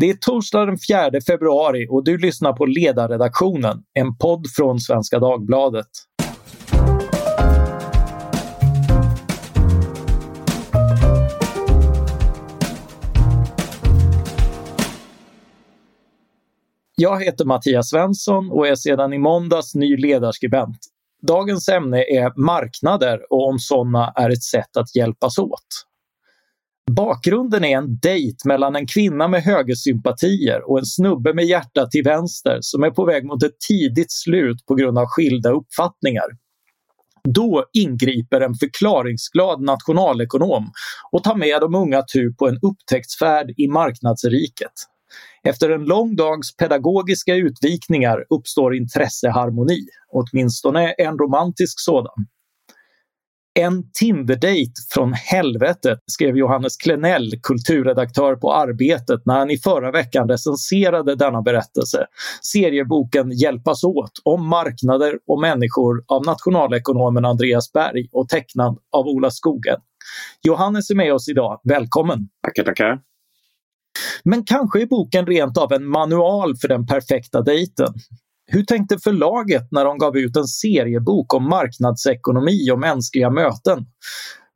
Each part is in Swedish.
Det är torsdag den 4 februari och du lyssnar på Ledarredaktionen, en podd från Svenska Dagbladet. Jag heter Mattias Svensson och är sedan i måndags ny ledarskribent. Dagens ämne är marknader och om sådana är ett sätt att hjälpas åt. Bakgrunden är en dejt mellan en kvinna med högersympatier och en snubbe med hjärta till vänster som är på väg mot ett tidigt slut på grund av skilda uppfattningar. Då ingriper en förklaringsglad nationalekonom och tar med de unga tu på en upptäcktsfärd i marknadsriket. Efter en lång dags pedagogiska utvikningar uppstår intresseharmoni, åtminstone en romantisk sådan. En Tinder-date från helvetet, skrev Johannes Klenell, kulturredaktör på Arbetet, när han i förra veckan recenserade denna berättelse. Serieboken Hjälpas åt om marknader och människor av nationalekonomen Andreas Berg och tecknad av Ola Skogen. Johannes är med oss idag. Välkommen! Tackar, tackar. Men kanske är boken rent av en manual för den perfekta dejten. Hur tänkte förlaget när de gav ut en seriebok om marknadsekonomi och mänskliga möten?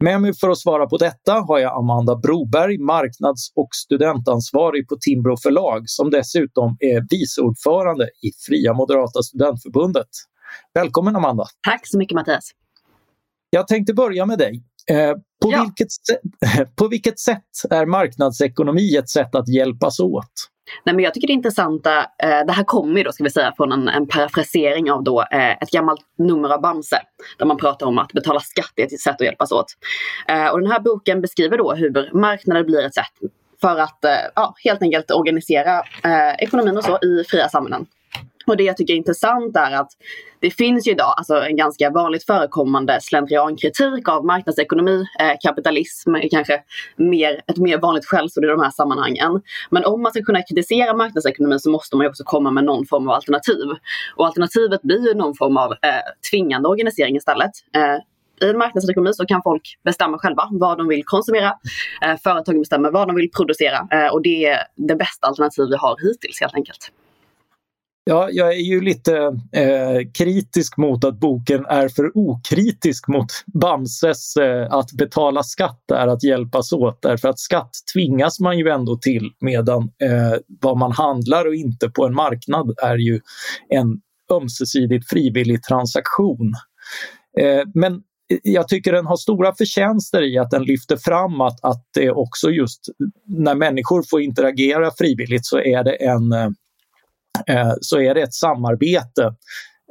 Med mig för att svara på detta har jag Amanda Broberg, marknads och studentansvarig på Timbro förlag som dessutom är viceordförande i Fria Moderata Studentförbundet. Välkommen Amanda! Tack så mycket Mattias! Jag tänkte börja med dig. Eh, på, ja. vilket på vilket sätt är marknadsekonomi ett sätt att hjälpas åt? Nej, men jag tycker det intressanta, eh, det här kommer ju då ska vi säga från en, en parafrasering av då, eh, ett gammalt nummer av Bamse. Där man pratar om att betala skatt är ett sätt att hjälpas åt. Eh, och den här boken beskriver då hur marknader blir ett sätt för att eh, ja, helt enkelt organisera eh, ekonomin och så i fria samhällen. Och det jag tycker är intressant är att det finns ju idag alltså en ganska vanligt förekommande slentriankritik av marknadsekonomi. Eh, kapitalism är kanske mer, ett mer vanligt skällsord i de här sammanhangen. Men om man ska kunna kritisera marknadsekonomin så måste man ju också komma med någon form av alternativ. Och alternativet blir ju någon form av eh, tvingande organisering istället. Eh, i en marknadsekonomi så kan folk bestämma själva vad de vill konsumera. Eh, företagen bestämmer vad de vill producera eh, och det är det bästa alternativ vi har hittills helt enkelt. Ja, jag är ju lite eh, kritisk mot att boken är för okritisk mot Bamses eh, att betala skatt är att hjälpas åt. Därför att skatt tvingas man ju ändå till medan eh, vad man handlar och inte på en marknad är ju en ömsesidigt frivillig transaktion. Eh, men jag tycker den har stora förtjänster i att den lyfter fram att, att det också just när människor får interagera frivilligt så är det en eh, eh, så är det ett samarbete.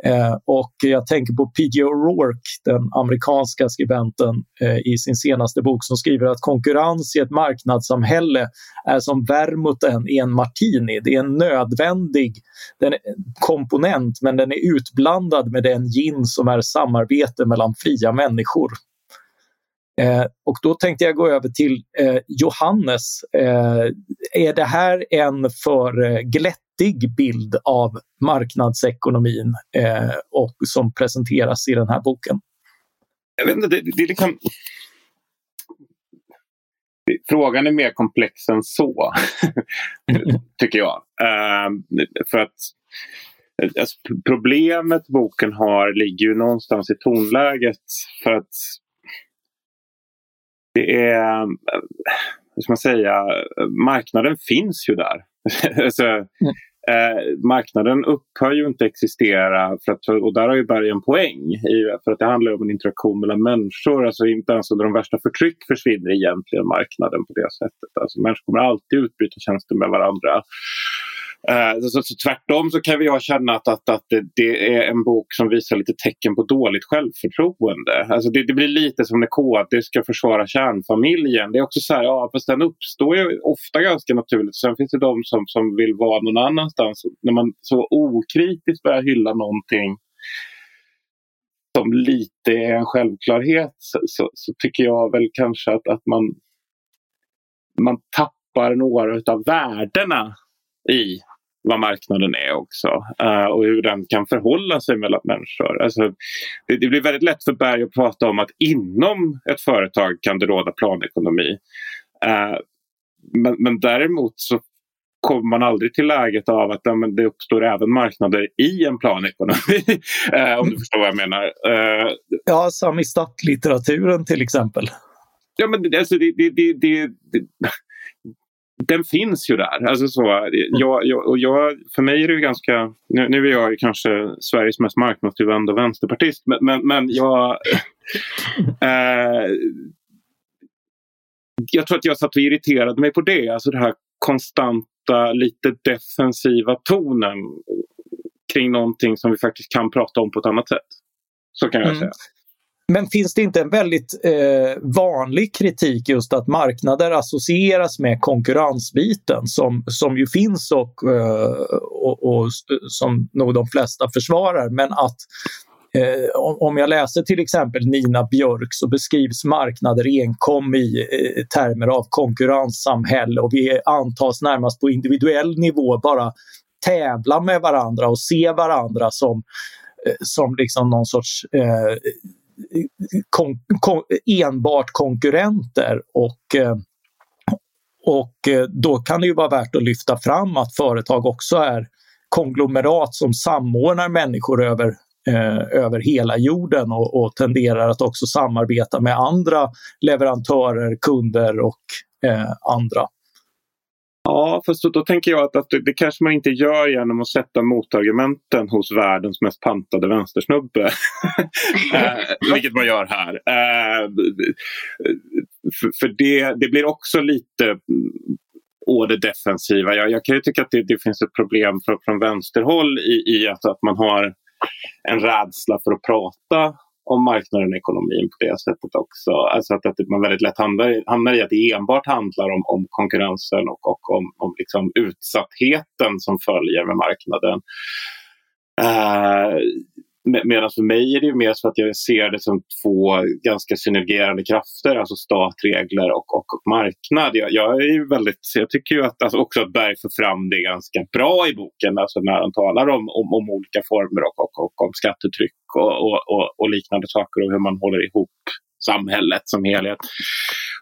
Eh, och jag tänker på P.G. O'Rourke, den amerikanska skribenten eh, i sin senaste bok som skriver att konkurrens i ett marknadssamhälle är som vermouthen i en martini. Det är en nödvändig den komponent men den är utblandad med den gin som är samarbete mellan fria människor. Eh, och då tänkte jag gå över till eh, Johannes. Eh, är det här en för eh, glätt riktig bild av marknadsekonomin eh, och som presenteras i den här boken? Jag vet inte, det, det är liksom... Frågan är mer komplex än så, tycker jag. Uh, för att alltså, Problemet boken har ligger ju någonstans i tonläget för att det är, hur ska man säga, marknaden finns ju där. alltså, mm. Eh, marknaden upphör ju inte existera för att, och där har ju Berg en poäng. I, för att det handlar om en interaktion mellan människor. Alltså inte ens under de värsta förtryck försvinner egentligen marknaden på det sättet. Alltså människor kommer alltid utbyta tjänster med varandra. Eh, så, så, tvärtom så kan jag känna att, att, att det, det, är en bok som visar lite tecken på dåligt självförtroende. Alltså det, det blir lite som när KD ska försvara kärnfamiljen. Det är också så här, ja fast den uppstår ju ofta ganska naturligt. Sen finns det de som, som vill vara någon annanstans. När man så okritiskt börjar hylla någonting som lite är en självklarhet så, så, så tycker jag väl kanske att, att man, man tappar några av värdena i vad marknaden är också uh, och hur den kan förhålla sig mellan människor. Alltså, det, det, blir väldigt lätt för Berg att prata om att inom ett företag kan det råda planekonomi. Uh, men, men däremot så kommer man aldrig till läget av att det uppstår även marknader i en planekonomi. Eh, om du förstår vad jag menar. Ja, samistat-litteraturen till exempel. Ja, men alltså, det, det, det, den finns ju där. Alltså så, jag, jag, och jag, för mig är det ganska... Nu, nu är jag kanske Sveriges mest marknadstillvända vänsterpartist men, men, men jag... eh, jag tror att jag satt och irriterade mig på det. Alltså det här konstanta, lite defensiva tonen kring någonting som vi faktiskt kan prata om på ett annat sätt. Så kan jag mm. säga. Men finns det inte en väldigt eh, vanlig kritik just att marknader associeras med konkurrensbiten som, som ju finns och, eh, och, och, som nog de flesta försvarar? Men att Eh, om jag läser till exempel Nina Björk så beskrivs marknader enkom i eh, termer av konkurrenssamhälle och vi antas närmast på individuell nivå bara tävla med varandra och se varandra som, eh, som liksom någon sorts eh, kon, kon, enbart konkurrenter. Och, eh, och eh, då kan det ju vara värt att lyfta fram att företag också är konglomerat som samordnar människor över eh, över hela jorden och, och, tenderar att också samarbeta med andra leverantörer, kunder och eh, andra. Ja, fast då, då tänker jag att, att det, det, kanske man inte gör genom att sätta motargumenten hos världens mest pantade vänstersnubbe. eh, vilket man gör här. Eh, för, för det, det blir också lite å det defensiva. Jag, jag kan ju tycka att det, det finns ett problem från, från vänsterhåll i, i att, att man har en rädsla för att prata om marknaden och ekonomin på det sättet också. Alltså att, att man väldigt lätt hamnar, hamnar i att det enbart handlar om, om konkurrensen och, och om, om liksom utsattheten som följer med marknaden. Uh, Medan för mig är det mer så att jag ser det som två ganska synergerande krafter, alltså stat, regler och, och, och marknad. Jag, jag, är väldigt, jag tycker ju att, alltså också att Berg får fram det ganska bra i boken, alltså när han talar om, om, om olika former och, och, och om skattetryck och, och, och, liknande saker och hur man håller ihop samhället som helhet.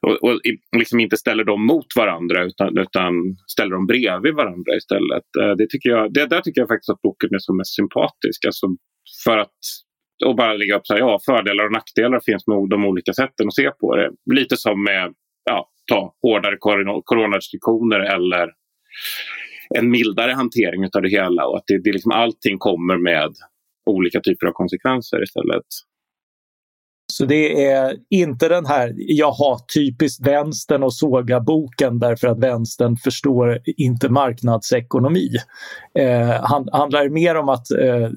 Och, och liksom inte ställer dem mot varandra utan, utan ställer dem bredvid varandra istället. Eh, det tycker jag, det, där tycker jag faktiskt att boken är som mest sympatisk. Alltså för att och bara lägga upp så här, ja, fördelar och nackdelar finns med de olika sätten att se på det. Lite som med ja, ta hårdare coronarestriktioner eller en mildare hantering av det hela och att det, det liksom, allting kommer med olika typer av konsekvenser istället. Så det är inte den här, jaha, typiskt vänstern och såga boken därför att vänstern förstår inte marknadsekonomi. Eh, hand, handlar mer om att eh,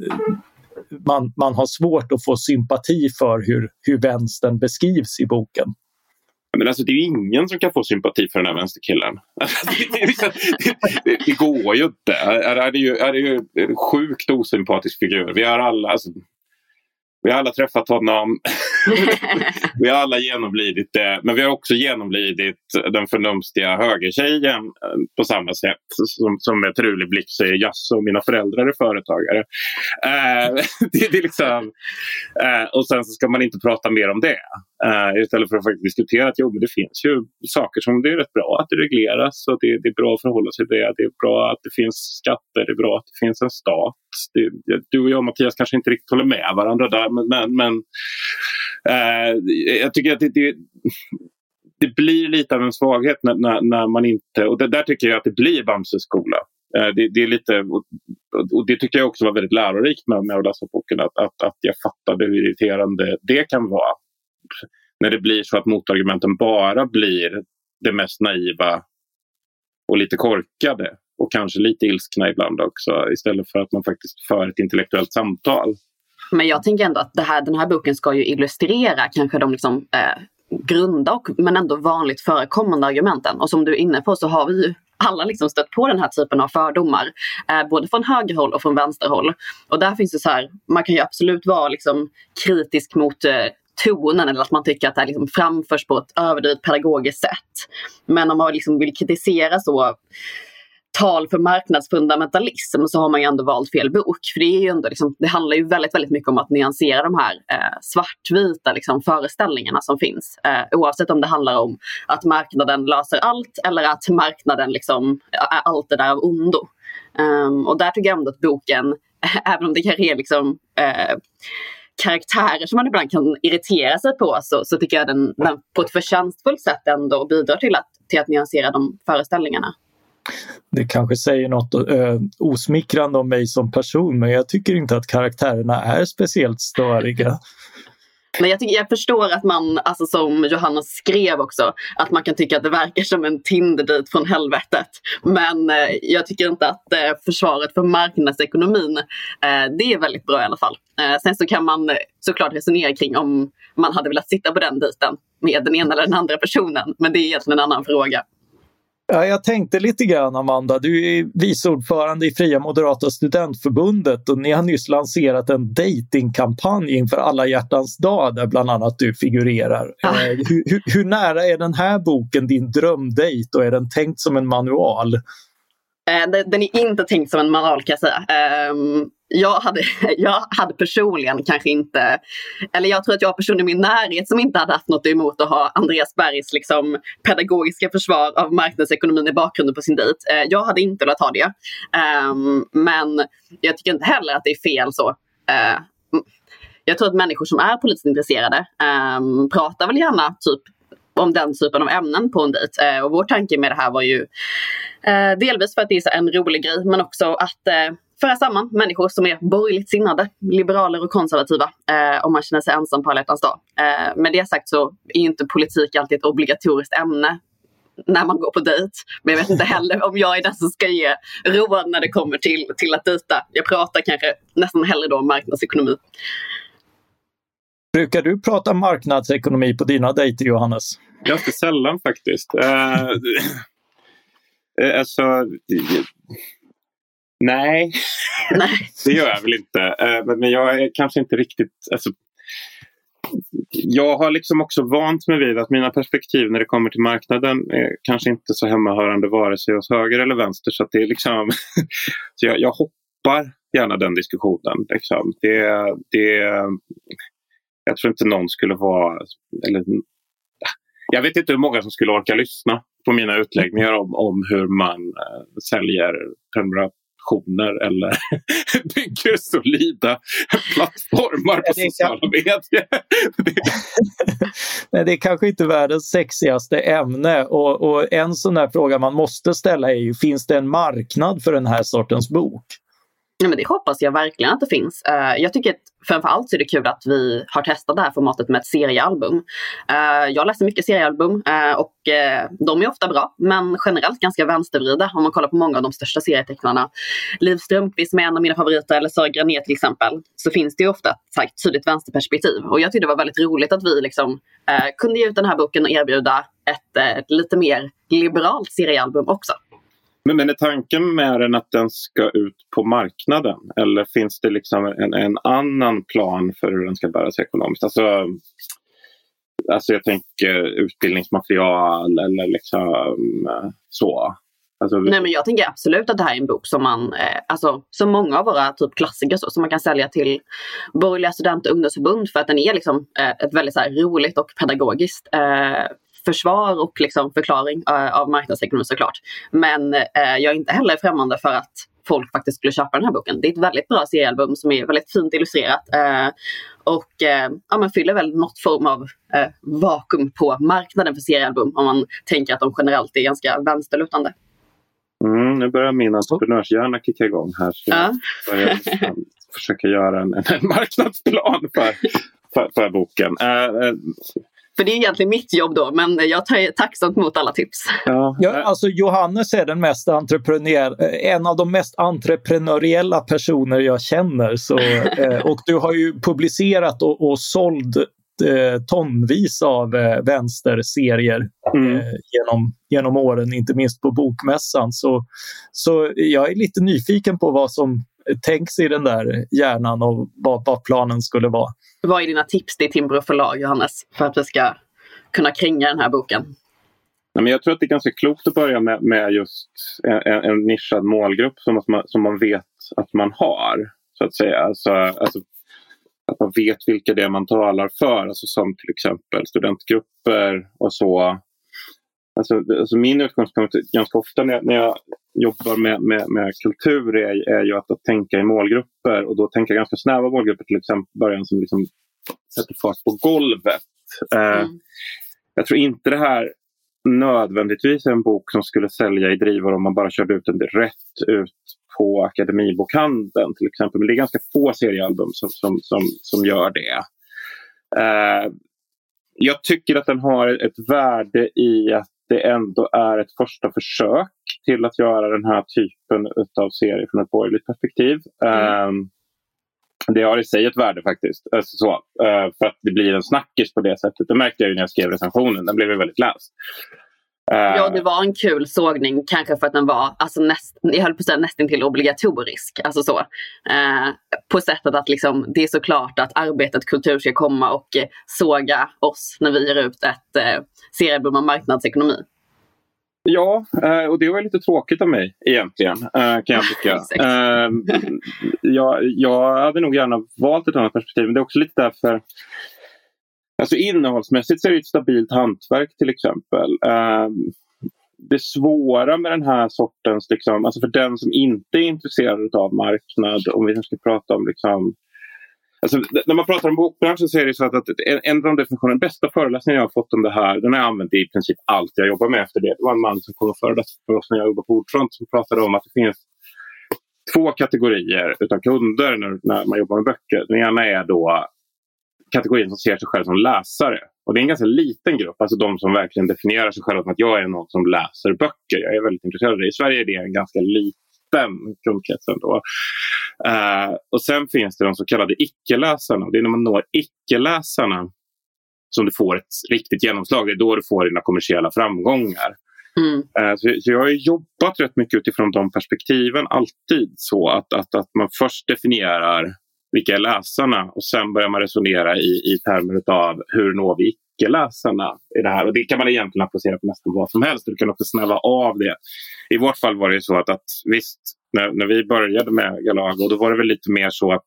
man, man har svårt att få sympati för hur, hur vänstern beskrivs i boken. Men alltså, det är ingen som kan få sympati för den här vänsterkillen. det, det, det, går ju inte. Är, är, det ju, är det ju en sjukt osympatisk figur. Vi har alla, alltså, vi har alla träffat honom. vi har alla genomlidit det. Men vi har också genomlidit den förnumstiga högertjejen eh, på samma sätt. Som, som med trulig blick säger jaså, mina föräldrar är företagare. Uh, det, det liksom, uh, och sen så ska man inte prata mer om det. Uh, istället för att faktiskt diskutera att jo, men det finns ju saker som det är rätt bra att det regleras. Och det, det är bra att förhålla sig till det. Det är bra att det finns skatter. Det är bra att det finns en stat. Det, du och jag Mattias kanske inte riktigt håller med varandra där. Men, men, men uh, jag tycker att det, det, det, blir lite av en svaghet när, när, när man inte... Och det, där tycker jag att det blir Bamses skola. Eh, det, det, är lite, och, och, det tycker jag också var väldigt lärorikt med, med att läsa boken. Att, att, att jag fattade hur irriterande det kan vara. När det blir så att motargumenten bara blir det mest naiva och lite korkade och kanske lite ilskna ibland också istället för att man faktiskt för ett intellektuellt samtal. Men jag tänker ändå att det här, den här boken ska ju illustrera kanske de liksom, eh, grunda och, men ändå vanligt förekommande argumenten. Och som du är inne på så har vi ju alla liksom stött på den här typen av fördomar. Eh, både från högerhåll och från vänsterhåll. Och där finns det så här, man kan ju absolut vara liksom kritisk mot eh, tonen eller att man tycker att det liksom framförs på ett överdrivet pedagogiskt sätt. Men om man liksom vill kritisera så tal för marknadsfundamentalism så har man ju ändå valt fel bok. För det, är ju ändå liksom, det handlar ju väldigt, väldigt mycket om att nyansera de här eh, svartvita liksom, föreställningarna som finns. Eh, oavsett om det handlar om att marknaden löser allt eller att marknaden liksom, är allt det där av ondo. Um, och där tycker jag ändå att boken, även om det kanske är liksom, eh, karaktärer som man ibland kan irritera sig på så, så tycker jag den, den på ett förtjänstfullt sätt ändå bidrar till att, till att nyansera de föreställningarna. Det kanske säger något eh, osmickrande om mig som person men jag tycker inte att karaktärerna är speciellt störiga. Men jag, tycker, jag förstår att man, alltså som Johanna skrev också, att man kan tycka att det verkar som en Tinder-dejt från helvetet. Men eh, jag tycker inte att eh, försvaret för marknadsekonomin, eh, det är väldigt bra i alla fall. Eh, sen så kan man eh, såklart resonera kring om man hade velat sitta på den dejten med den ena eller den andra personen. Men det är egentligen en annan fråga. Ja, jag tänkte lite grann Amanda, du är vice ordförande i Fria Moderata Studentförbundet och ni har nyss lanserat en datingkampanj inför alla hjärtans dag där bland annat du figurerar. Ah. Hur, hur, hur, nära är den här boken din drömdejt och är den tänkt som en manual? Eh, den är inte tänkt som en manual kan jag säga. Ehm, jag hade, jag hade personligen kanske inte, eller jag tror att jag har personer i min närhet som inte hade haft något emot att ha Andreas Bergs liksom, pedagogiska försvar av marknadsekonomin i bakgrunden på sin dejt. Eh, jag hade inte velat ha det. Ehm, men jag tycker inte heller att det är fel så. Eh, jag tror att människor som är politiskt intresserade ehm, pratar väl gärna typ om den typen av ämnen på en dejt. Eh, och vår tanke med det här var ju eh, delvis för att det är en rolig grej men också att eh, föra samman människor som är borgerligt sinnade, liberaler och konservativa eh, om man känner sig ensam på alla dag. Eh, med det sagt så är inte politik alltid ett obligatoriskt ämne när man går på dejt. Men jag vet inte heller om jag är den som ska ge råd när det kommer till, till att dejta. Jag pratar kanske nästan hellre då om marknadsekonomi. Brukar du prata marknadsekonomi på dina dejter, Johannes? Ganska sällan faktiskt. Uh, alltså, Nej, det gör jag väl inte. Eh, men jag är kanske inte riktigt... Alltså, jag har liksom också vant mig vid att mina perspektiv när det kommer till marknaden är kanske inte så hemmahörande vare sig hos höger eller vänster. Så, det är liksom, så jag, jag hoppar gärna den diskussionen. Liksom. Det, det, jag tror inte någon skulle vara... Eller, jag vet inte hur många som skulle orka lyssna på mina utläggningar om, om hur man äh, säljer prenumerat redaktioner eller bygger solida plattformar på sociala medier. Nej, det är kanske inte världens sexigaste ämne och, och en sån där fråga man måste ställa är ju, finns det en marknad för den här sortens bok? Ja, men det hoppas jag verkligen att det finns. Uh, jag tycker att framförallt så är det kul att vi har testat det här formatet med ett seriealbum. Uh, jag läser mycket seriealbum uh, och de är ofta bra men generellt ganska vänstervrida om man kollar på många av de största serietecknarna. Liv Strömquist som är en av mina favoriter eller Sara Grané till exempel så finns det ju ofta ett tydligt vänsterperspektiv och jag tyckte det var väldigt roligt att vi liksom, kunde ge ut den här boken och erbjuda ett, ett lite mer liberalt seriealbum också. Men, men är tanken med den att den ska ut på marknaden? Eller finns det liksom en, en annan plan för hur den ska bära sig ekonomiskt? Alltså, alltså jag tänker utbildningsmaterial eller liksom eh, så. Alltså, Nej men jag tänker absolut att det här är en bok som man, eh, alltså som många av våra typ klassiker så, som man kan sälja till borgerliga student och ungdomsförbund för att den är liksom eh, ett väldigt så här, roligt och pedagogiskt eh, försvar och liksom förklaring uh, av marknadsekonomi såklart. Men uh, jag är inte heller främmande för att folk faktiskt skulle köpa den här boken. Det är ett väldigt bra seriealbum som är väldigt fint illustrerat uh, och ja, man fyller väl något form av vakuum på marknaden för seriealbum om man tänker att de generellt är ganska vänsterlutande. Mm, nu börjar min entreprenörshjärna kicka igång här. Så ja. jag försöka göra en, en marknadsplan för, för, för boken. Uh, för det är egentligen mitt jobb då, men jag tar tacksamt emot alla tips. Ja. ja alltså Johannes är den mest entreprenör, en av de mest entreprenöriella personer jag känner. Så, eh, och du har ju publicerat och, och sålt eh, tonvis av eh, vänsterserier mm. eh, genom, genom åren, inte minst på Bokmässan. Så, så jag är lite nyfiken på vad som tänks i den där hjärnan och vad, vad planen skulle vara. Vad är dina tips till Timbro förlag, Johannes, för att vi ska kunna kränga den här boken? men jag tror att det är ganska klokt att börja med, med just en, en nischad målgrupp som man, som man vet att man har. Så att säga. Alltså, alltså, att man vet vilka det är man talar för, alltså som till exempel studentgrupper och så. Alltså, alltså min utgångspunkt ganska ofta när jag, när jag jobbar med, med, med kultur är, är ju att, att tänka i målgrupper och då tänka ganska snäva målgrupper till exempel början som liksom sätter fart på golvet. Eh, mm. jag tror inte det här nödvändigtvis är en bok som skulle sälja i drivor om man bara körde ut den rätt ut på Akademibokhandeln till exempel. Men det är ganska få seriealbum som, som, som, som gör det. Eh, jag tycker att den har ett värde i att det ändå är ett första försök till att göra den här typen av serie från ett borgerligt perspektiv. Mm. Um, det har i sig ett värde faktiskt. Alltså så, uh, för att det blir en snackis på det sättet. Det märkte jag när jag skrev recensionen. Den blev väldigt läst. Uh, ja, det var en kul sågning. Kanske för att den var alltså näst, jag höll på att säga nästan till obligatorisk. Alltså så. Uh, på sättet att liksom, det är såklart att arbetet kultur ska komma och såga oss när vi ger ut ett uh, seriealbum om marknadsekonomi. Ja, eh, och det var lite tråkigt av mig egentligen eh, kan jag tycka. Jag, jag hade nog gärna valt ett annat perspektiv men det är också lite därför Alltså innehållsmässigt så är det ett stabilt hantverk till exempel. Ehm, det svåra med den här sortens, liksom, alltså för den som inte är intresserad av marknad, om vi ska prata om liksom, Alltså, när man pratar om bokbranschen så är det så att, att en av de definitionerna, bästa föreläsningen jag har fått om det här, den har jag använt i princip allt jag jobbar med efter det. Det var en man som kom och föreläste för oss när jag jobbade på Ordfront som pratade om att det finns två kategorier utav kunder när, när man jobbar med böcker. Den ena är då kategorin som ser sig själv som läsare. Och det är en ganska liten grupp, alltså de som verkligen definierar sig själva som att jag är någon som läser böcker. Jag är väldigt intresserad av det. I Sverige är det en ganska liten fem kundkretsen. Då. Uh, och sen finns det de så kallade icke-läsarna. Det är när man når icke-läsarna som du får ett riktigt genomslag. Det är då du får dina kommersiella framgångar. Mm. Så, så, jag har jobbat rätt mycket utifrån de perspektiven alltid. Så att, att, att man först definierar vilka är läsarna och sen börjar man resonera i, i termer av hur når vi icke-läsarna i det här. Och det kan man egentligen applicera på nästan vad som helst. Du kan också snäva av det. I vårt fall var det så att, att visst, när, när vi började med Galago då var det väl lite mer så att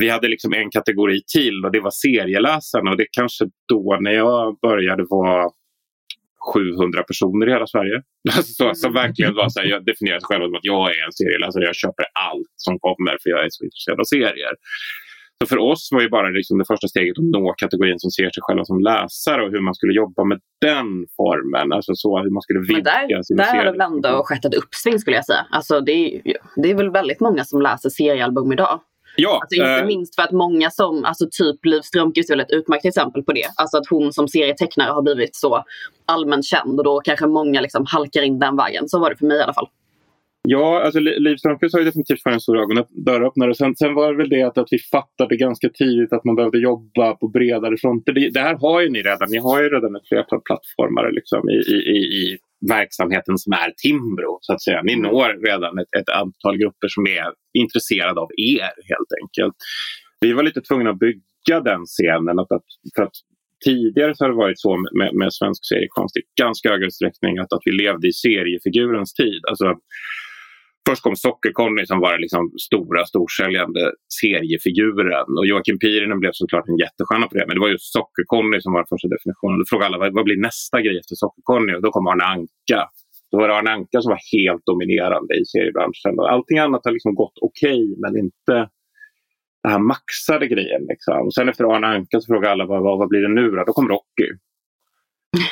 vi hade liksom en kategori till och det var serieläsarna. Och det kanske då när jag började var 700 personer i hela Sverige. så, som verkligen var så här, jag definierar sig själv som att jag är en serieläsare. Jag köper allt som kommer för jag är så intresserad av serier. Så för oss var ju bara liksom det första steget att nå kategorin som ser sig själva som läsare och hur man skulle jobba med den formen. Alltså så hur man skulle vidga Men där, där har det väl ändå skett ett uppsving skulle jag säga. Alltså det, är, det är väl väldigt många som läser seriealbum idag. Ja, alltså inte äh... minst för att många som, alltså typ Liv Strömquist är väl ett utmärkt exempel på det. Alltså att hon som serietecknare har blivit så allmänt känd och då kanske många liksom halkar in den vägen. Så var det för mig i alla fall. Ja, alltså Liv Strömquist har ju definitivt varit en stor dörröppnare. Sen, sen var det väl det att, att vi fattade ganska tidigt att man behövde jobba på bredare fronter. Det, det här har ju ni redan. Ni har ju redan ett flertal plattformar liksom, i, i, i verksamheten som är Timbro. Så att säga. Ni mm. når redan ett, ett antal grupper som är intresserade av er helt enkelt. Vi var lite tvungna att bygga den scenen. Att, att, för att tidigare så har det varit så med, med svensk seriekonst i ganska hög utsträckning att, att vi levde i seriefigurens tid. Alltså, Först kom Socker-Conny som var den liksom stora storsäljande seriefiguren. Och Joakim Pirinen blev såklart en jättestjärna på det. Men det var just Socker-Conny som var den första definitionen. Då frågade alla vad, vad blir nästa grej efter Socker-Conny? Och då kom Arne Anka. Då var det Arne Anka som var helt dominerande i seriebranschen. Och allting annat har liksom gått okej okay, men inte den här maxade grejen. Liksom. Och sen efter Arne Anka så frågade alla vad, vad, vad blir det nu då? Då kom Rocky.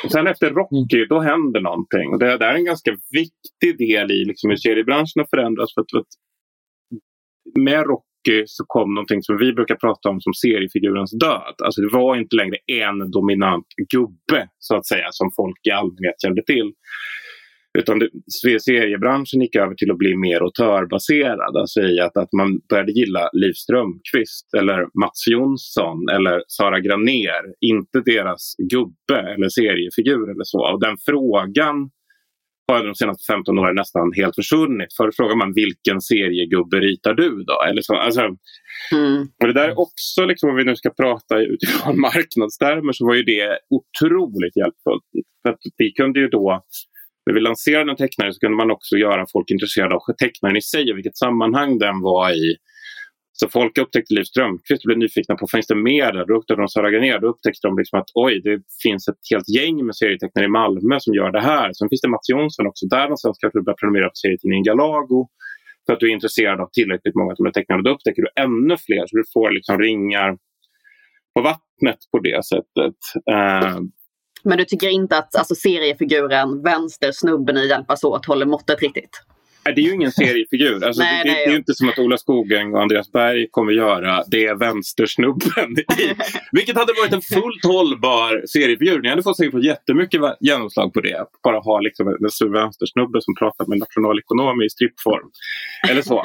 Och sen efter Rocky, då händer någonting. Det, det är en ganska viktig del i liksom, hur seriebranschen har förändrats. För att, för att med Rocky så kom någonting som vi brukar prata om som seriefigurens död. Alltså det var inte längre en dominant gubbe så att säga som folk i allmänhet kände till. Utan det, seriebranschen gick över till att bli mer autörbaserad. Alltså i att, att man började gilla Liv Strömquist eller Mats Jonsson eller Sara Graner. Inte deras gubbe eller seriefigur eller så. Och den frågan har de senaste 15 åren nästan helt försvunnit. Förr frågar man vilken seriegubbe ritar du då? Eller så, alltså, mm. och det där är också, liksom, om vi nu ska prata utifrån marknadstermer, så var ju det otroligt hjälpfullt. För att vi kunde ju då när vi lanserade en tecknare så kunde man också göra folk intresserade av tecknaren i sig och vilket sammanhang den var i. Så folk upptäckte Liv Strömquist och blev nyfikna på finns det mer där? Då upptäckte de Sara Garnér. Då upptäckte de liksom att oj, det finns ett helt gäng med serietecknare i Malmö som gör det här. Sen finns det Mats Jonsson också. Där någonstans kanske du börjar prenumerera på serietidningen Galago för att du är intresserad av tillräckligt många av de här tecknare. Då upptäcker du ännu fler så du får liksom ringar på vattnet på det sättet. Uh, men du tycker inte att alltså, seriefiguren, vänstersnubben i Hjälpas åt håller måttet riktigt? Det är ju ingen seriefigur. Alltså, nej, det, nej, det, är ju inte som att Ola Skogeng och Andreas Berg kommer göra det vänstersnubben. I, vilket hade varit en fullt hållbar seriefigur. Ni hade fått säkert fått jättemycket genomslag på det. Bara ha liksom en vänstersnubbe som pratar med nationalekonom i strippform. Eller så.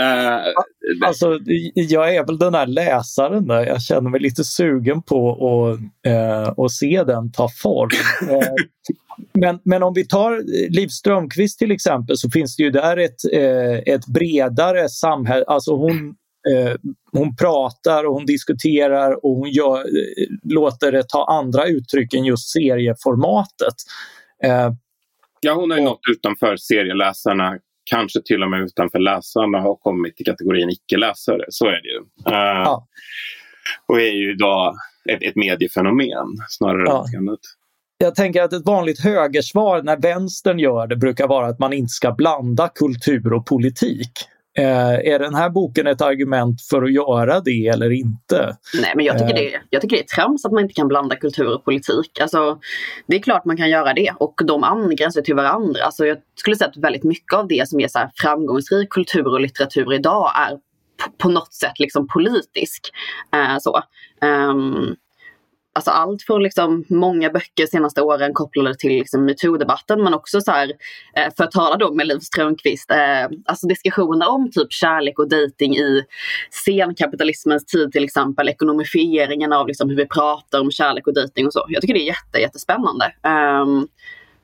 Uh, alltså, jag är väl den där läsaren där. Jag känner mig lite sugen på att, uh, att se den ta form. Uh, men, men om vi tar Liv Strömquist till exempel så finns det ju där ett, eh, ett bredare samhälle. Alltså hon, eh, hon pratar och hon diskuterar och hon gör, eh, låter det ta andra uttryck än just serieformatet. Ja, hon har ju nått utanför serieläsarna kanske till och med utanför läsarna och kommit i kategorin icke-läsare. Så är det ju. Ja. Och är ju idag ett, ett mediefenomen snarare ja. än annat jag tänker att ett vanligt högersvar när vänstern gör det brukar vara att man inte ska blanda kultur och politik. Eh, är den här boken ett argument för att göra det eller inte? Nej, men jag tycker, det, eh. jag tycker det är trams att man inte kan blanda kultur och politik. Alltså, det är klart man kan göra det och de angränsar till varandra. Alltså, jag skulle säga att väldigt mycket av det som är så framgångsrik kultur och litteratur idag är på något sätt liksom politisk. Eh, så. Um, alltså allt från liksom många böcker senaste åren kopplade till liksom metoo-debatten men också så här, eh, för att tala då med Liv Strömquist, eh, alltså diskussioner om typ kärlek och dejting i senkapitalismens tid till exempel, ekonomifieringen av liksom hur vi pratar om kärlek och dejting och så. Jag tycker det är jätte, jättespännande. Um,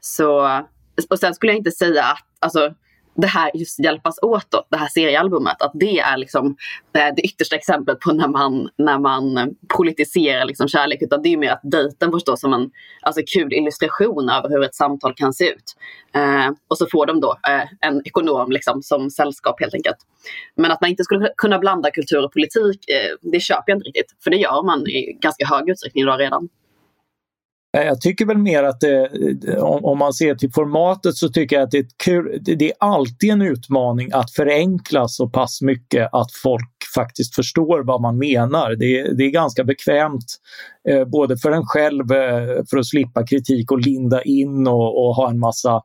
så, och sen skulle jag inte säga att, alltså det här just hjälpas åt, då, det här seriealbumet, att det är liksom det, det yttersta exemplet på när man, när man politiserar liksom kärlek. Utan det är mer att dejten får stå som en alltså, kul illustration över hur ett samtal kan se ut. Eh, och så får de då eh, en ekonom liksom, som sällskap helt enkelt. Men att man inte skulle kunna blanda kultur och politik, eh, det köper jag inte riktigt. För det gör man i ganska hög utsträckning idag redan. Eh, jag tycker väl mer att eh, det, om man ser till formatet så tycker jag att det är, kul, det är alltid en utmaning att förenkla så pass mycket att folk faktiskt förstår vad man menar. Det, det är ganska bekvämt eh, både för en själv eh, för att slippa kritik och linda in och, och ha en massa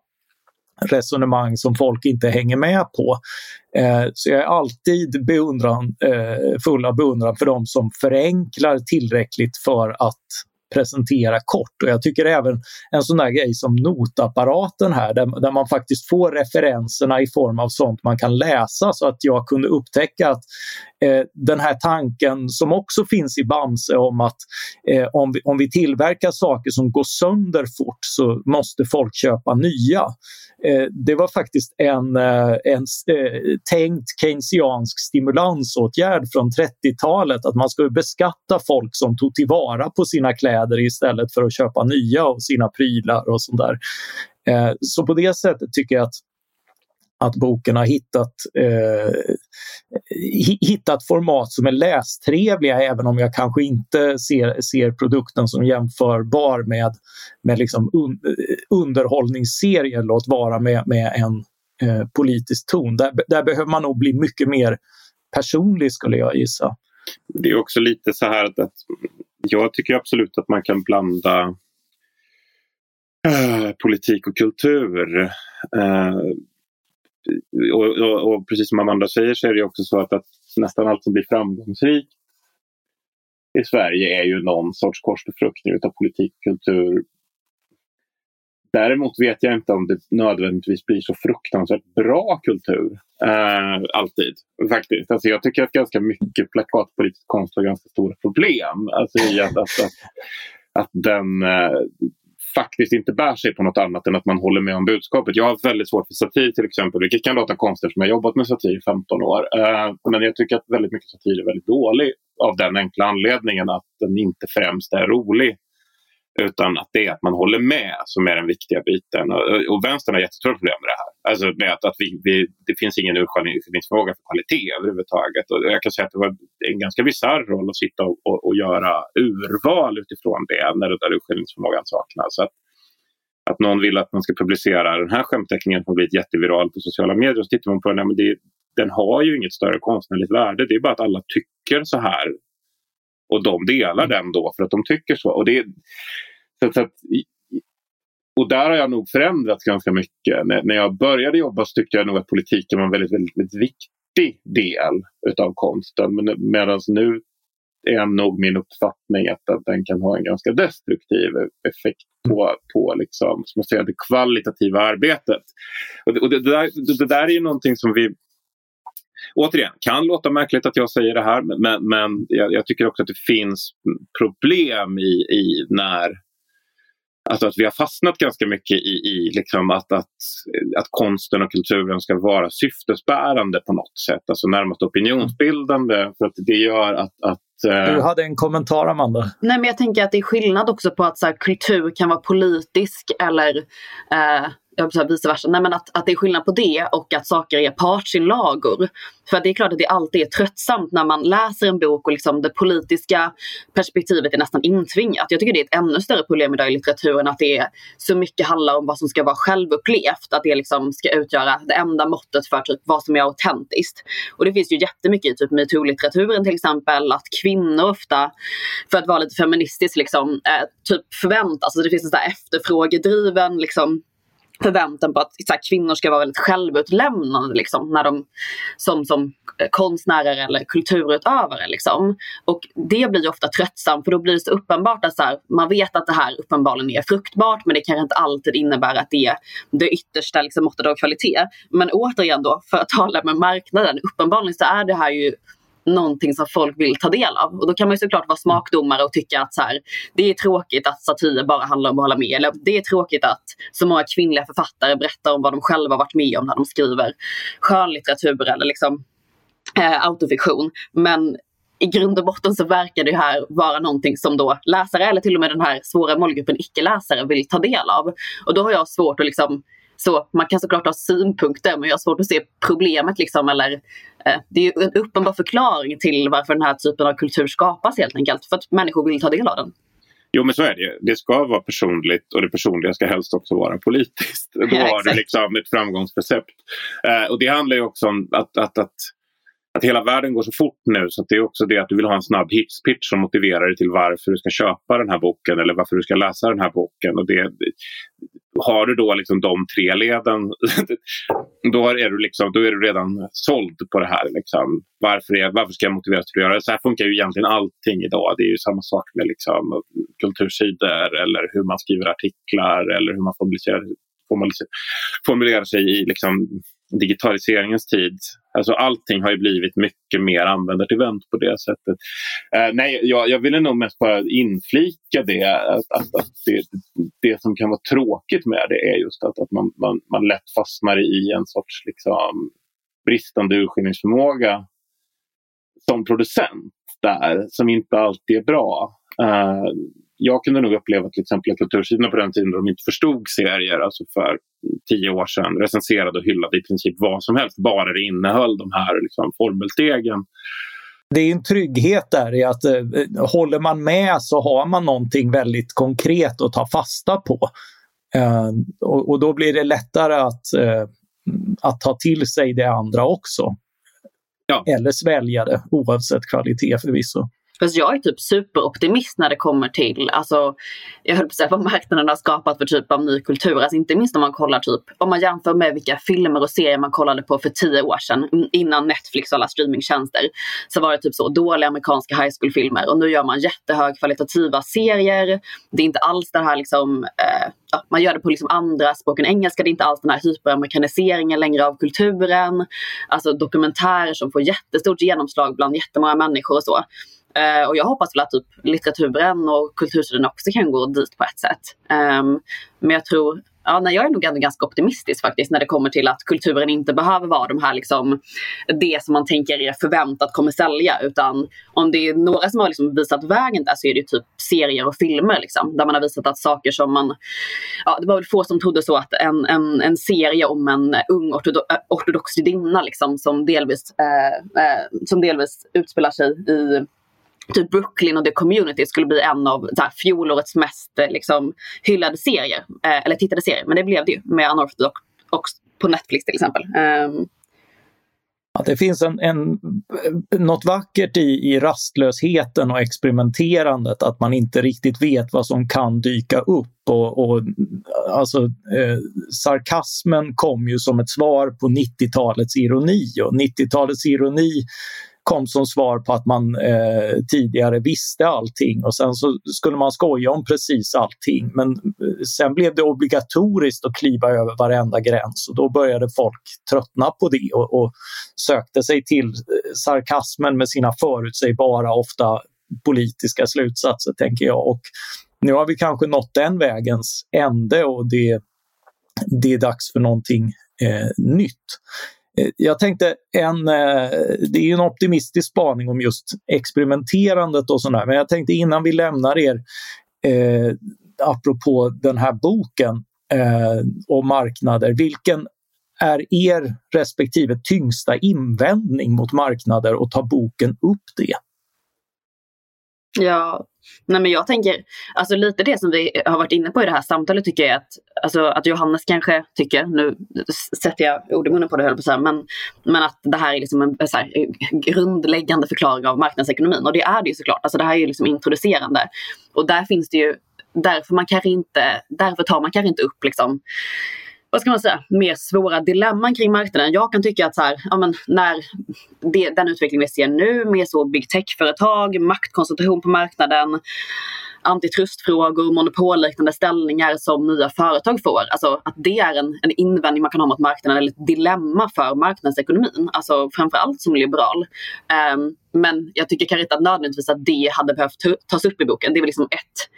resonemang som folk inte hänger med på. Eh, så jag är alltid beundran, eh, full av beundran för de som förenklar tillräckligt för att presentera kort. Och jag tycker även en sån där grej som notapparaten här där, där man faktiskt får referenserna i form av sånt man kan läsa så att jag kunde upptäcka att eh, den här tanken som också finns i Bamse om att eh, om, vi, om vi tillverkar saker som går sönder fort så måste folk köpa nya. Eh, det var faktiskt en, eh, en eh, tänkt keynesiansk stimulansåtgärd från 30-talet att man skulle beskatta folk som tog tillvara på sina kläder istället för att köpa nya av sina prylar och sånt där. Så på det sättet tycker jag att att boken har hittat, eh, hittat format som är lästrevliga även om jag kanske inte ser, ser produkten som jämförbar med, med liksom un, underhållningsserier, låt vara med, med en eh, politisk ton. Där, där behöver man nog bli mycket mer personlig skulle jag gissa. Det är också lite så här att, jag tycker absolut att man kan blanda eh, politik och kultur. Eh, och, och, och, precis som Amanda säger så är det också så att, att nästan allt som blir framgångsrikt i Sverige är ju någon sorts korsbefruktning av politik och kultur. Däremot vet jag inte om det nödvändigtvis blir så fruktansvärt bra kultur. Eh, alltid, faktiskt. Alltså jag tycker att ganska mycket plakatpolitisk konst har ganska stora problem. Alltså i att, att, att, att den eh, faktiskt inte bär sig på något annat än att man håller med om budskapet. Jag har väldigt svårt för satir till exempel, vilket kan låta konstigt som jag jobbat med satir i 15 år. Eh, men jag tycker att väldigt mycket satir är väldigt dålig av den enkla anledningen att den inte främst är rolig. Utan att det är att man håller med som är den viktiga biten. Och, och vänstern har jättestora problem med det här. Alltså med att, att vi, vi, det finns ingen urskiljningsförmåga för kvalitet överhuvudtaget. Och jag kan säga att det var en ganska bisarr roll att sitta och, och, och, göra urval utifrån det när den där urskiljningsförmågan saknas. Så att, att någon vill att man ska publicera den här skämtteckningen som blivit jätteviral på sociala medier. Och så tittar man på den, men det, den har ju inget större konstnärligt värde. Det är bara att alla tycker så här och de delar den då för att de tycker så. Och, det, så, så att, och där har jag nog förändrats ganska mycket. När, när jag började jobba så tyckte jag nog att politiken var en väldigt, väldigt, väldigt viktig del utav konsten. Men, Medan nu är nog min uppfattning att, att den kan ha en ganska destruktiv effekt på, på liksom, som jag säger, det kvalitativa arbetet. Och, det, och det, det, där, det där är ju någonting som vi återigen, kan låta märkligt att jag säger det här men, men jag, jag tycker också att det finns problem i, i när Alltså att vi har fastnat ganska mycket i, i liksom att, att, att konsten och kulturen ska vara syftesbärande på något sätt. Alltså närmast opinionsbildande. För att det gör att, att eh, du hade en kommentar Amanda. Nej men jag tänker att det är skillnad också på att så här, kultur kan vara politisk eller eh, jag vice versa. Nej, men att, att det är skillnad på det och att saker är partsinlagor. För det är klart att det alltid är tröttsamt när man läser en bok och liksom det politiska perspektivet är nästan intvingat. Jag tycker det är ett ännu större problem idag i litteraturen att det är så mycket handlar om vad som ska vara självupplevt. Att det liksom ska utgöra det enda måttet för typ vad som är autentiskt. Och det finns ju jättemycket i typ metoo-litteraturen till exempel att kvinnor ofta, för att vara lite feministiskt, liksom, eh, typ förväntas, alltså det finns en sån där efterfrågedriven liksom, förväntan på att här, kvinnor ska vara väldigt självutlämnande liksom, när de, som, som eh, konstnärer eller kulturutövare. Liksom. Och det blir ofta tröttsamt för då blir det så uppenbart att så här, man vet att det här uppenbarligen är fruktbart men det kanske inte alltid innebär att det är det yttersta liksom, måttet av kvalitet. Men återigen då, för att tala med marknaden, uppenbarligen så är det här ju någonting som folk vill ta del av. Och då kan man ju såklart vara smakdomare och tycka att så här, det är tråkigt att satir bara handlar om att hålla med. Eller det är tråkigt att så många kvinnliga författare berättar om vad de själva varit med om när de skriver skönlitteratur eller liksom, eh, autofiktion. Men i grund och botten så verkar det här vara någonting som då läsare eller till och med den här svåra målgruppen icke-läsare vill ta del av. Och då har jag svårt att liksom så man kan såklart ha synpunkter men jag har svårt att se problemet. Liksom, eller, det är en uppenbar förklaring till varför den här typen av kultur skapas helt enkelt. För att människor vill ta del av den. Jo men så är det Det ska vara personligt och det personliga ska helst också vara politiskt. Då ja, har du liksom ett framgångsrecept. Eh, och det handlar ju också om att, att, att att hela världen går så fort nu så det är också det att du vill ha en snabb hitspitch som motiverar dig till varför du ska köpa den här boken eller varför du ska läsa den här boken. Och det, har du då liksom de tre leden då är, du liksom, då är du redan såld på det här. Liksom. Varför, är, varför ska jag motiveras till att göra det? Så här funkar ju egentligen allting idag. Det är ju samma sak med liksom, kultursidor eller hur man skriver artiklar eller hur man formulerar, formulerar sig i liksom, digitaliseringens tid. Alltså allting har ju blivit mycket mer användartillvänt på det sättet. Eh, nej, jag, jag ville nog mest bara inflika det att, att, att det, det, som kan vara tråkigt med det är just att, att man, man, man lätt fastnar i en sorts liksom, bristande urskiljningsförmåga som producent där som inte alltid är bra. Uh, jag kunde nog uppleva till exempel kultursidorna på den tiden de inte förstod serier, alltså för tio år sedan, recenserade och hyllade i princip vad som helst, bara det innehöll de här liksom, formelstegen. Det är en trygghet där i att eh, håller man med så har man någonting väldigt konkret att ta fasta på. Eh, och, och, då blir det lättare att, eh, att ta till sig det andra också. Ja. Eller svälja det oavsett kvalitet förvisso. Fast jag är typ superoptimist när det kommer till, alltså, jag höll på att säga vad marknaden har skapat för typ av ny kultur. Alltså inte minst om man kollar typ, om man jämför med vilka filmer och serier man kollade på för tio år sedan innan Netflix och alla streamingtjänster. Så var det typ så dåliga amerikanska high school-filmer och nu gör man jättehögkvalitativa serier. Det är inte alls det här liksom, eh, ja, man gör det på liksom andra språk än engelska. Det är inte alls den här hyperamerikaniseringen längre av kulturen. Alltså dokumentärer som får jättestort genomslag bland jättemånga människor och så. Uh, och jag hoppas väl att typ litteraturen och kultursidan också kan gå dit på ett sätt. Um, men jag tror Ja, nej, jag är nog ändå ganska optimistisk faktiskt när det kommer till att kulturen inte behöver vara de här liksom, det som man tänker är förväntat kommer sälja. Utan om det är några som har liksom visat vägen där så är det typ serier och filmer. Liksom, där man har visat att saker som man... Ja, det var väl få som trodde så att en, en, en serie om en ung ortodo ortodox judinna liksom, som, delvis, eh, eh, som delvis utspelar sig i typ Brooklyn och The Community skulle bli en av så här, fjolårets mest eh, liksom, hyllade serier. Eh, eller tittade serier, men det blev det ju med Unorthodox på Netflix till exempel. Ehm, um, att det finns en, en, något vackert i, i rastlösheten och experimenterandet, att man inte riktigt vet vad som kan dyka upp. Och, och alltså, eh, sarkasmen kom ju som ett svar på 90-talets ironi och 90-talets ironi kom som svar på att man eh, tidigare visste allting och sen så skulle man skoja om precis allting. Men eh, sen blev det obligatoriskt att kliva över varenda gräns och då började folk tröttna på det och, och sökte sig till eh, sarkasmen med sina förutsägbara, ofta politiska slutsatser, tänker jag. Och nu har vi kanske nått den vägens ände och det, det är dags för någonting eh, nytt. Jag tänkte, en, eh, det är en optimistisk spaning om just experimenterandet och sådär, men jag tänkte innan vi lämnar er, eh, apropå den här boken eh, och marknader, vilken är er respektive tyngsta invändning mot marknader och tar boken upp det? Ja, nej men jag tänker, alltså lite det som vi har varit inne på i det här samtalet tycker jag att, alltså att Johannes kanske tycker, nu sätter jag ord i munnen på det höll på så här, men, men att det här är liksom en så här, grundläggande förklaring av marknadsekonomin. Och det är det ju såklart, alltså det här är ju liksom introducerande. Och där finns det ju, därför man kanske inte, därför tar man kanske inte upp liksom vad ska man säga, mer svåra dilemman kring marknaden. Jag kan tycka att så här, ja, men när det, den utveckling vi ser nu med så big tech-företag, maktkoncentration på marknaden, antitrustfrågor, monopolliknande ställningar som nya företag får. Alltså att det är en, en invändning man kan ha mot marknaden eller ett dilemma för marknadsekonomin. Alltså framförallt som liberal. Um, men jag tycker kanske inte att nödvändigtvis att det hade behövt tas upp i boken. Det är väl liksom ett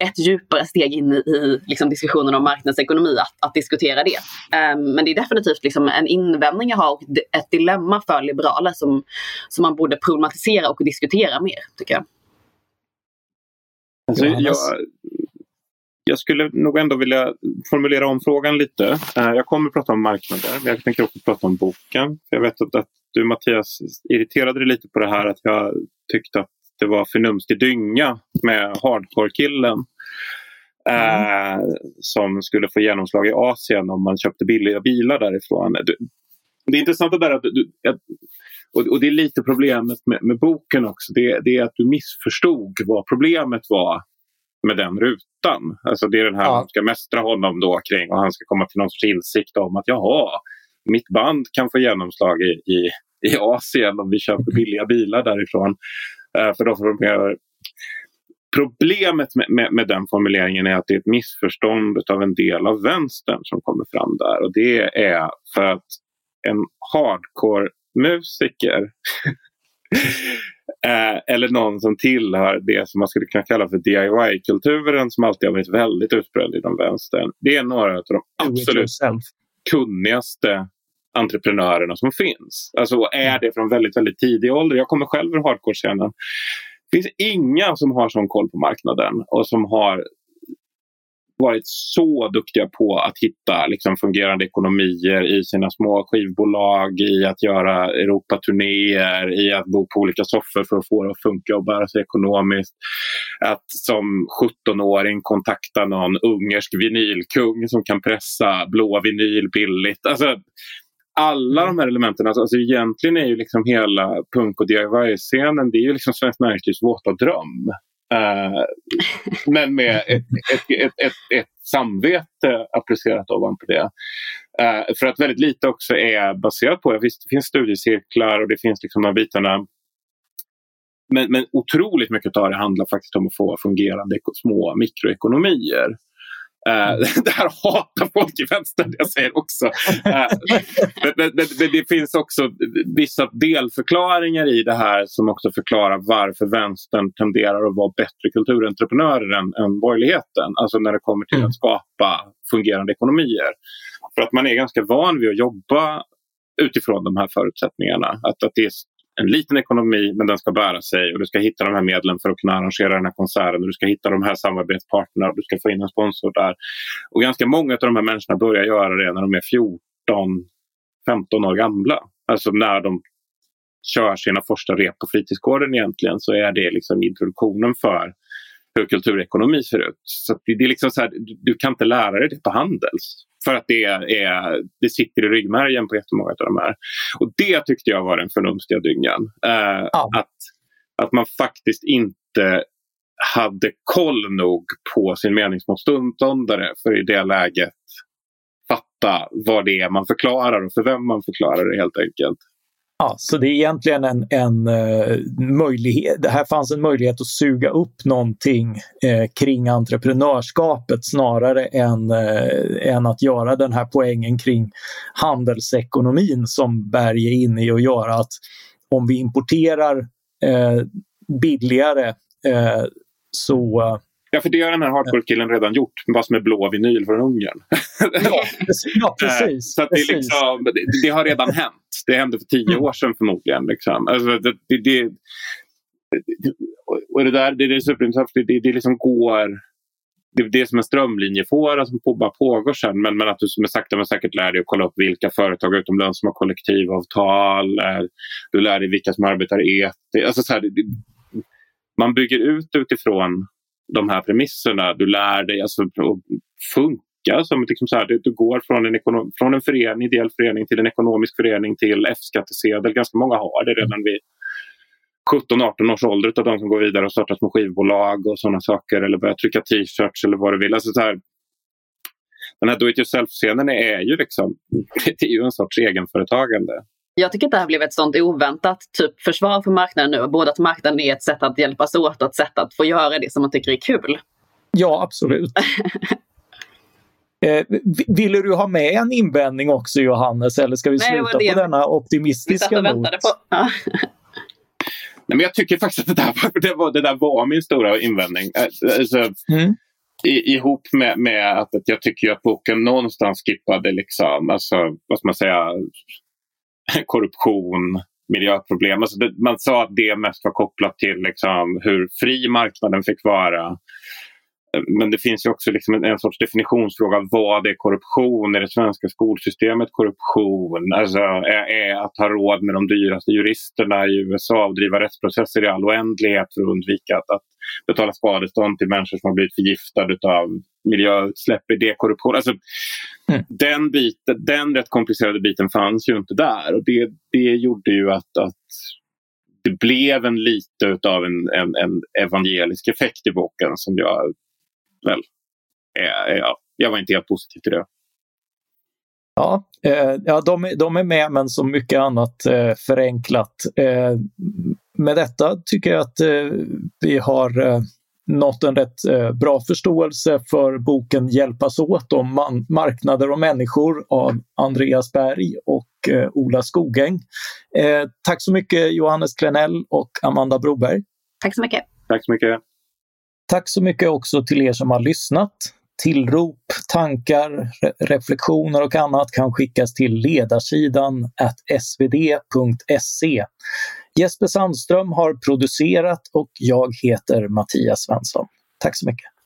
ett djupare steg in i, i liksom diskussionen om marknadsekonomi att, att diskutera det. Um, men det är definitivt liksom en invändning jag har, ett dilemma för liberaler som, som man borde problematisera och diskutera mer, tycker jag. Alltså, jag, jag skulle nog ändå vilja formulera om frågan lite. Uh, jag kommer att prata om marknader, men jag tänker också prata om boken. Jag vet att, att du Mattias irriterade dig lite på det här att jag tyckte att det var förnumstig dynga med hardcore-killen. Mm. Eh, som skulle få genomslag i Asien om man köpte billiga bilar därifrån. Det är intressant att, att du, och, och, det är lite problemet med, med boken också. Det, det, är att du missförstod vad problemet var med den rutan. Alltså det är den här ja. man ska mästra honom då kring och han ska komma till någon sorts insikt om att jaha, mitt band kan få genomslag i, i, i Asien om vi köper billiga bilar därifrån. Uh, för då får de mer Problemet med, med, med, den formuleringen är att det är ett missförstånd av en del av vänstern som kommer fram där. Och det är för att en hardcore-musiker eh, eller någon som tillhör det som man skulle kunna kalla för DIY-kulturen som alltid har varit väldigt utbredd inom vänstern. Det är några av de absolut kunnigaste entreprenörerna som finns. Alltså är det från väldigt, väldigt tidig ålder. Jag kommer själv ur hardcore-scenen. Det finns inga som har sån koll på marknaden och som har varit så duktiga på att hitta liksom, fungerande ekonomier i sina små skivbolag, i att göra Europaturnéer, i att bo på olika soffor för att få det att funka och bära sig ekonomiskt. Att som 17-åring kontakta någon ungersk vinylkung som kan pressa blå vinyl billigt. Alltså, alla de här elementen, alltså, alltså egentligen är ju liksom hela punk och DIY-scenen, det är ju liksom Svenskt Näringslivs våta dröm. Uh, men med ett, ett, ett, ett, ett samvete applicerat ovanpå det. Uh, för att väldigt lite också är baserat på, visst det finns studiecirklar och det finns liksom de bitarna men, men otroligt mycket av det handlar faktiskt om att få fungerande små mikroekonomier. Uh, det här hatar folk i vänstern, jag säger också. Uh, men, men, men, det finns också vissa delförklaringar i det här som också förklarar varför vänstern tenderar att vara bättre kulturentreprenörer än, än borgerligheten. Alltså när det kommer till mm. att skapa fungerande ekonomier. För att man är ganska van vid att jobba utifrån de här förutsättningarna. Att, att det är en liten ekonomi men den ska bära sig och du ska hitta de här medlen för att kunna arrangera den här konserten. Och du ska hitta de här samarbetspartnerna och du ska få in en sponsor där. Och ganska många av de här människorna börjar göra det när de är 14, 15 år gamla. Alltså när de kör sina första rep på fritidsgården egentligen så är det liksom introduktionen för hur kulturekonomi ser ut. Så det, är liksom så här, du kan inte lära dig det på Handels. För att det, är, det sitter i ryggmärgen på jättemånga av de här. Och det tyckte jag var den förnumstiga dyngan. Eh, ja. att, att man faktiskt inte hade koll nog på sin meningsmotståndare för i det läget fatta vad det är man förklarar och för vem man förklarar det helt enkelt. Ja, så det är egentligen en, en uh, möjlighet. Det här fanns en möjlighet att suga upp någonting uh, kring entreprenörskapet snarare än, uh, än att göra den här poängen kring handelsekonomin som Berg är inne i och göra att om vi importerar billigare så Ja, för det har den här hardcore-killen redan gjort, vad som är blå vinyl från Ungern. ja, ja, precis. Så det, precis. Liksom, det, det, har redan hänt. Det hände för tio mm. år sedan förmodligen. Liksom. Alltså, det, det, och det där det är superintressant, det, det liksom går... Det, det är som en strömlinjefåra som på, bara pågår sen men, men att du som är sakta men säkert lär dig att kolla upp vilka företag utomlands som har kollektivavtal. Eh, du lär dig vilka som arbetar etiskt. Alltså, så här, man bygger ut utifrån de här premisserna. Du lär dig alltså, att funka. Som liksom så här, du, du går från en, ekonom, från en förening, ideell förening till en ekonomisk förening till F-skattesedel. Ganska många har det redan vid 17-18 års ålder av de som går vidare och startar små skivbolag och sådana saker eller börjar trycka t-shirts eller vad du vill. Alltså så här, den här do it yourself-scenen är ju liksom, det är ju en sorts egenföretagande. Jag tycker att det här blev ett sånt oväntat typ försvar för marknaden nu. Både att marknaden är ett sätt att hjälpas åt och ett sätt att få göra det som man tycker är kul. Ja, absolut. eh, ville du ha med en invändning också Johannes eller ska vi Nej, sluta det på denna optimistiska not? Ja. Nej, men jag tycker faktiskt att det där, det var, det där var min stora invändning. Eh, alltså, mm. i, ihop med, med att, att jag tycker att boken någonstans skippade liksom, alltså, vad ska man säga, korruption, miljöproblem. Alltså det, man sa att det mest var kopplat till liksom hur fri marknaden fick vara. Men det finns ju också liksom en, en sorts definitionsfråga. Vad är korruption? Är det svenska skolsystemet korruption? Alltså, är, är att ha råd med de dyraste juristerna i USA och driva rättsprocesser i all oändlighet för att undvika att, att betala skadestånd till människor som har blivit förgiftade av miljöutsläpp? Är det korruption? Alltså, mm. den, biten, den rätt komplicerade biten fanns ju inte där och det, det gjorde ju att, att det blev en lite av en, en, en evangelisk effekt i boken som jag väl. Eh, ja, jag var inte helt positiv till det. Ja, eh, ja de, de är med men som mycket annat eh, förenklat. Eh, med detta tycker jag att eh, vi har eh, nått en rätt eh, bra förståelse för boken Hjälpas åt om man, marknader och människor av Andreas Berg och eh, Ola Skogäng. Eh, tack så mycket Johannes Klenell och Amanda Broberg. Tack så mycket. Tack så mycket. Tack så mycket också till er som har lyssnat. Tillrop, tankar, re reflektioner och annat kan skickas till ledarsidan svd.se. Jesper Sandström har producerat och jag heter Mattias Svensson. Tack så mycket.